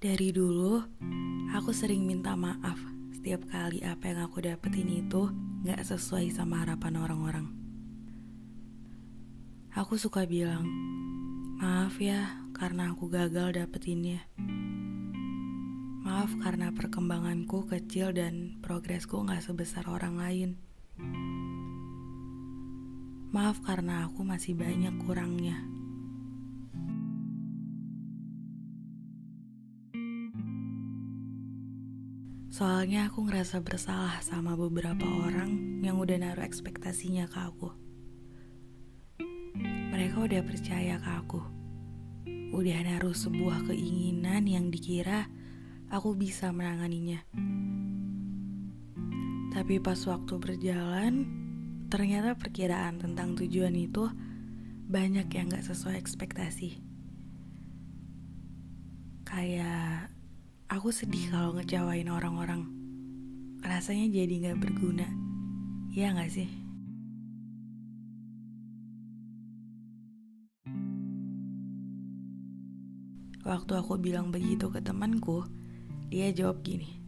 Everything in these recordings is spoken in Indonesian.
Dari dulu, aku sering minta maaf setiap kali apa yang aku dapetin itu gak sesuai sama harapan orang-orang. Aku suka bilang, maaf ya karena aku gagal dapetinnya. Maaf karena perkembanganku kecil dan progresku gak sebesar orang lain. Maaf karena aku masih banyak kurangnya. Soalnya aku ngerasa bersalah sama beberapa orang yang udah naruh ekspektasinya ke aku. Mereka udah percaya ke aku. Udah naruh sebuah keinginan yang dikira aku bisa menanganinya. Tapi pas waktu berjalan, ternyata perkiraan tentang tujuan itu banyak yang gak sesuai ekspektasi. Kayak Aku sedih kalau ngecewain orang-orang. Rasanya jadi gak berguna. Iya gak sih? Waktu aku bilang begitu ke temanku, dia jawab gini.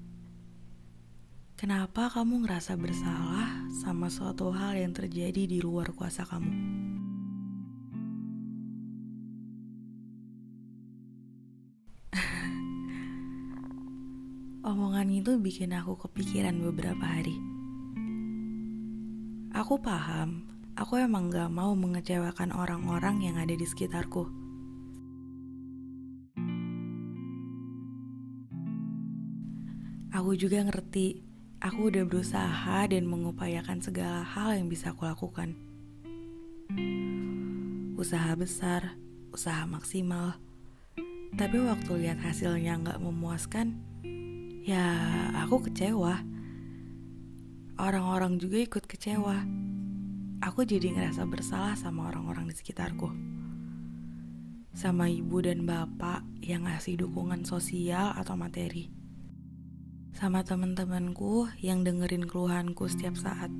Kenapa kamu ngerasa bersalah sama suatu hal yang terjadi di luar kuasa kamu? Omongan itu bikin aku kepikiran beberapa hari. Aku paham, aku emang gak mau mengecewakan orang-orang yang ada di sekitarku. Aku juga ngerti, aku udah berusaha dan mengupayakan segala hal yang bisa aku lakukan. Usaha besar, usaha maksimal, tapi waktu lihat hasilnya gak memuaskan, ya aku kecewa. Orang-orang juga ikut kecewa. Aku jadi ngerasa bersalah sama orang-orang di sekitarku. Sama ibu dan bapak yang ngasih dukungan sosial atau materi. Sama teman-temanku yang dengerin keluhanku setiap saat.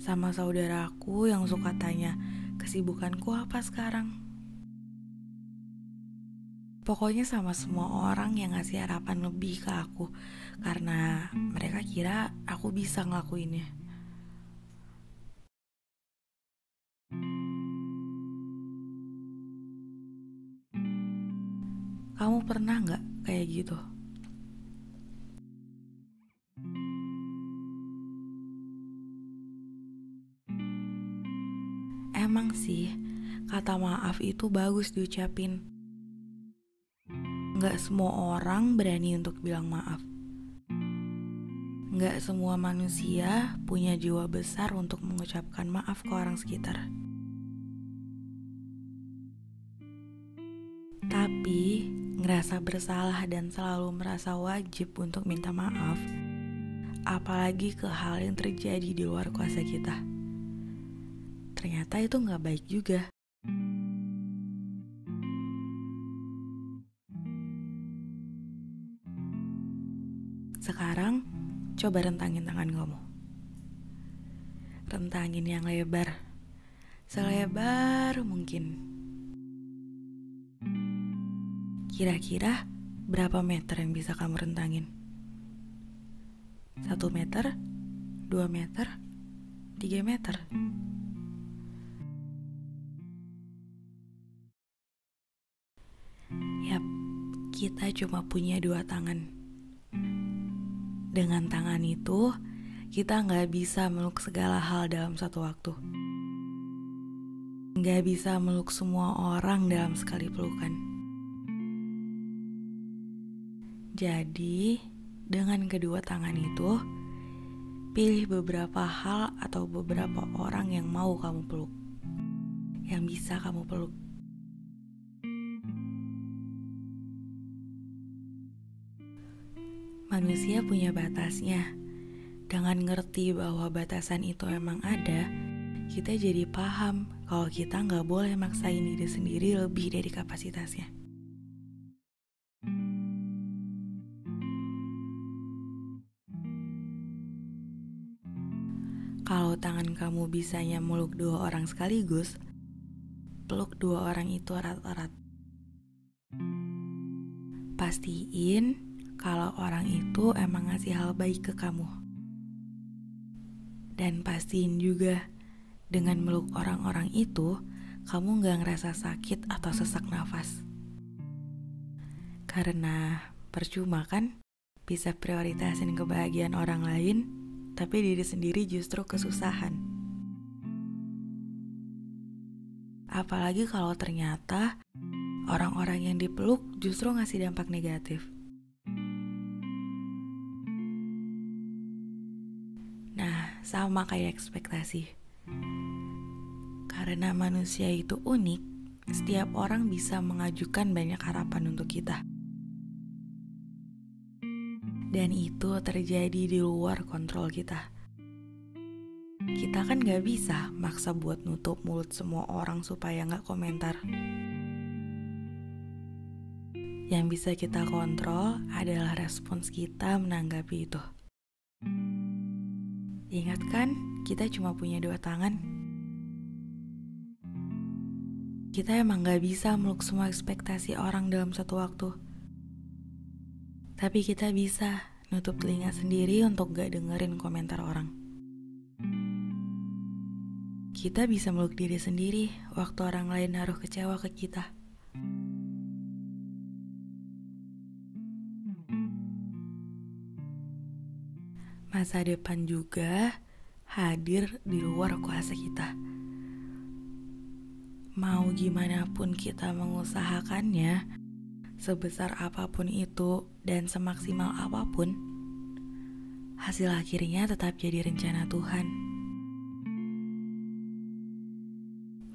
Sama saudaraku yang suka tanya, kesibukanku apa sekarang? Pokoknya sama semua orang yang ngasih harapan lebih ke aku. Karena mereka kira aku bisa ngelakuinnya. Kamu pernah gak kayak gitu? Emang sih, kata maaf itu bagus diucapin Gak semua orang berani untuk bilang maaf. Gak semua manusia punya jiwa besar untuk mengucapkan maaf ke orang sekitar. Tapi ngerasa bersalah dan selalu merasa wajib untuk minta maaf, apalagi ke hal yang terjadi di luar kuasa kita. Ternyata itu gak baik juga. Sekarang coba rentangin tangan kamu. Rentangin yang lebar. Selebar mungkin. Kira-kira berapa meter yang bisa kamu rentangin? Satu meter? Dua meter? Tiga meter? Yap, kita cuma punya dua tangan dengan tangan itu, kita nggak bisa meluk segala hal dalam satu waktu. Nggak bisa meluk semua orang dalam sekali pelukan. Jadi, dengan kedua tangan itu, pilih beberapa hal atau beberapa orang yang mau kamu peluk, yang bisa kamu peluk. Manusia punya batasnya. Dengan ngerti bahwa batasan itu emang ada, kita jadi paham kalau kita nggak boleh maksain diri sendiri lebih dari kapasitasnya. Kalau tangan kamu bisanya meluk dua orang sekaligus, peluk dua orang itu erat-erat. Pastiin kalau orang itu emang ngasih hal baik ke kamu. Dan pastiin juga dengan meluk orang-orang itu, kamu gak ngerasa sakit atau sesak nafas. Karena percuma kan bisa prioritasin kebahagiaan orang lain, tapi diri sendiri justru kesusahan. Apalagi kalau ternyata orang-orang yang dipeluk justru ngasih dampak negatif. Sama kayak ekspektasi. Karena manusia itu unik, setiap orang bisa mengajukan banyak harapan untuk kita. Dan itu terjadi di luar kontrol kita. Kita kan gak bisa maksa buat nutup mulut semua orang supaya gak komentar. Yang bisa kita kontrol adalah respons kita menanggapi itu. Ingat kan, kita cuma punya dua tangan. Kita emang gak bisa meluk semua ekspektasi orang dalam satu waktu. Tapi kita bisa nutup telinga sendiri untuk gak dengerin komentar orang. Kita bisa meluk diri sendiri waktu orang lain naruh kecewa ke kita. Masa depan juga hadir di luar kuasa kita. Mau gimana pun kita mengusahakannya, sebesar apa pun itu dan semaksimal apa pun, hasil akhirnya tetap jadi rencana Tuhan.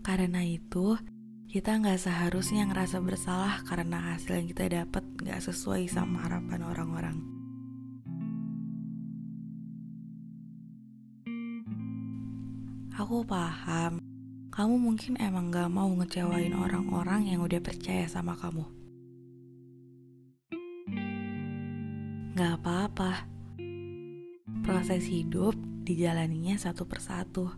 Karena itu, kita nggak seharusnya ngerasa bersalah karena hasil yang kita dapat nggak sesuai sama harapan orang-orang. Aku paham, kamu mungkin emang gak mau ngecewain orang-orang yang udah percaya sama kamu. Gak apa-apa, proses hidup dijalaninya satu persatu.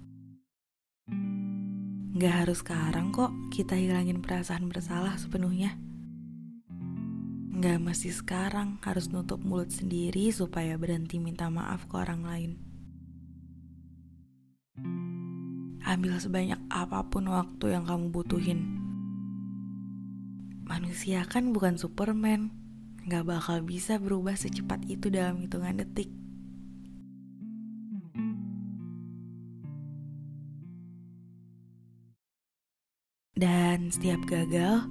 Gak harus sekarang kok kita hilangin perasaan bersalah sepenuhnya. Gak mesti sekarang harus nutup mulut sendiri supaya berhenti minta maaf ke orang lain. Ambil sebanyak apa pun waktu yang kamu butuhin. Manusia kan bukan Superman, gak bakal bisa berubah secepat itu dalam hitungan detik. Dan setiap gagal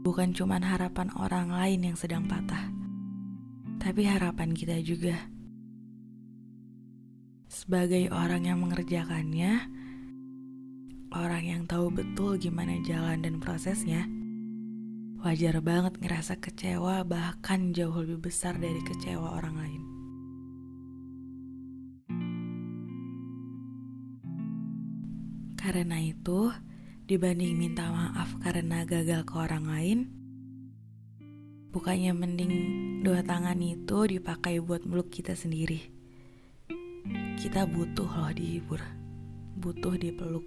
bukan cuma harapan orang lain yang sedang patah, tapi harapan kita juga. Sebagai orang yang mengerjakannya, orang yang tahu betul gimana jalan dan prosesnya, wajar banget ngerasa kecewa bahkan jauh lebih besar dari kecewa orang lain. Karena itu, dibanding minta maaf karena gagal ke orang lain, bukannya mending dua tangan itu dipakai buat meluk kita sendiri. Kita butuh loh dihibur butuh dipeluk.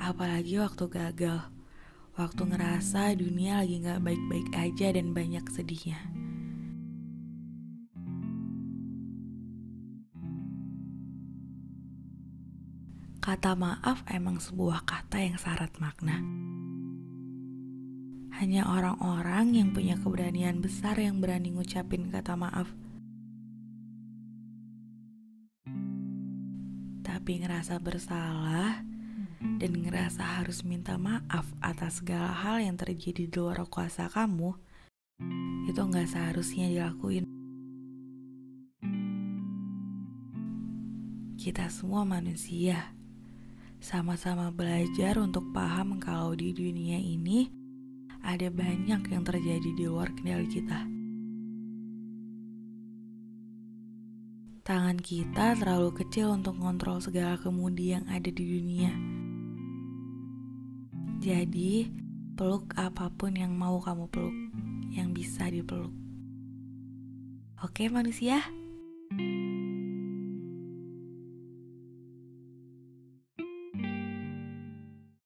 Apalagi waktu gagal, waktu ngerasa dunia lagi gak baik-baik aja dan banyak sedihnya. Kata maaf emang sebuah kata yang syarat makna. Hanya orang-orang yang punya keberanian besar yang berani ngucapin kata maaf. Tapi ngerasa bersalah dan ngerasa harus minta maaf atas segala hal yang terjadi di luar kuasa kamu, itu nggak seharusnya dilakuin. Kita semua manusia, sama-sama belajar untuk paham kalau di dunia ini ada banyak yang terjadi di luar kendali kita. Tangan kita terlalu kecil untuk mengontrol segala kemudi yang ada di dunia. Jadi, peluk apa pun yang mau kamu peluk, yang bisa dipeluk. Oke, manusia.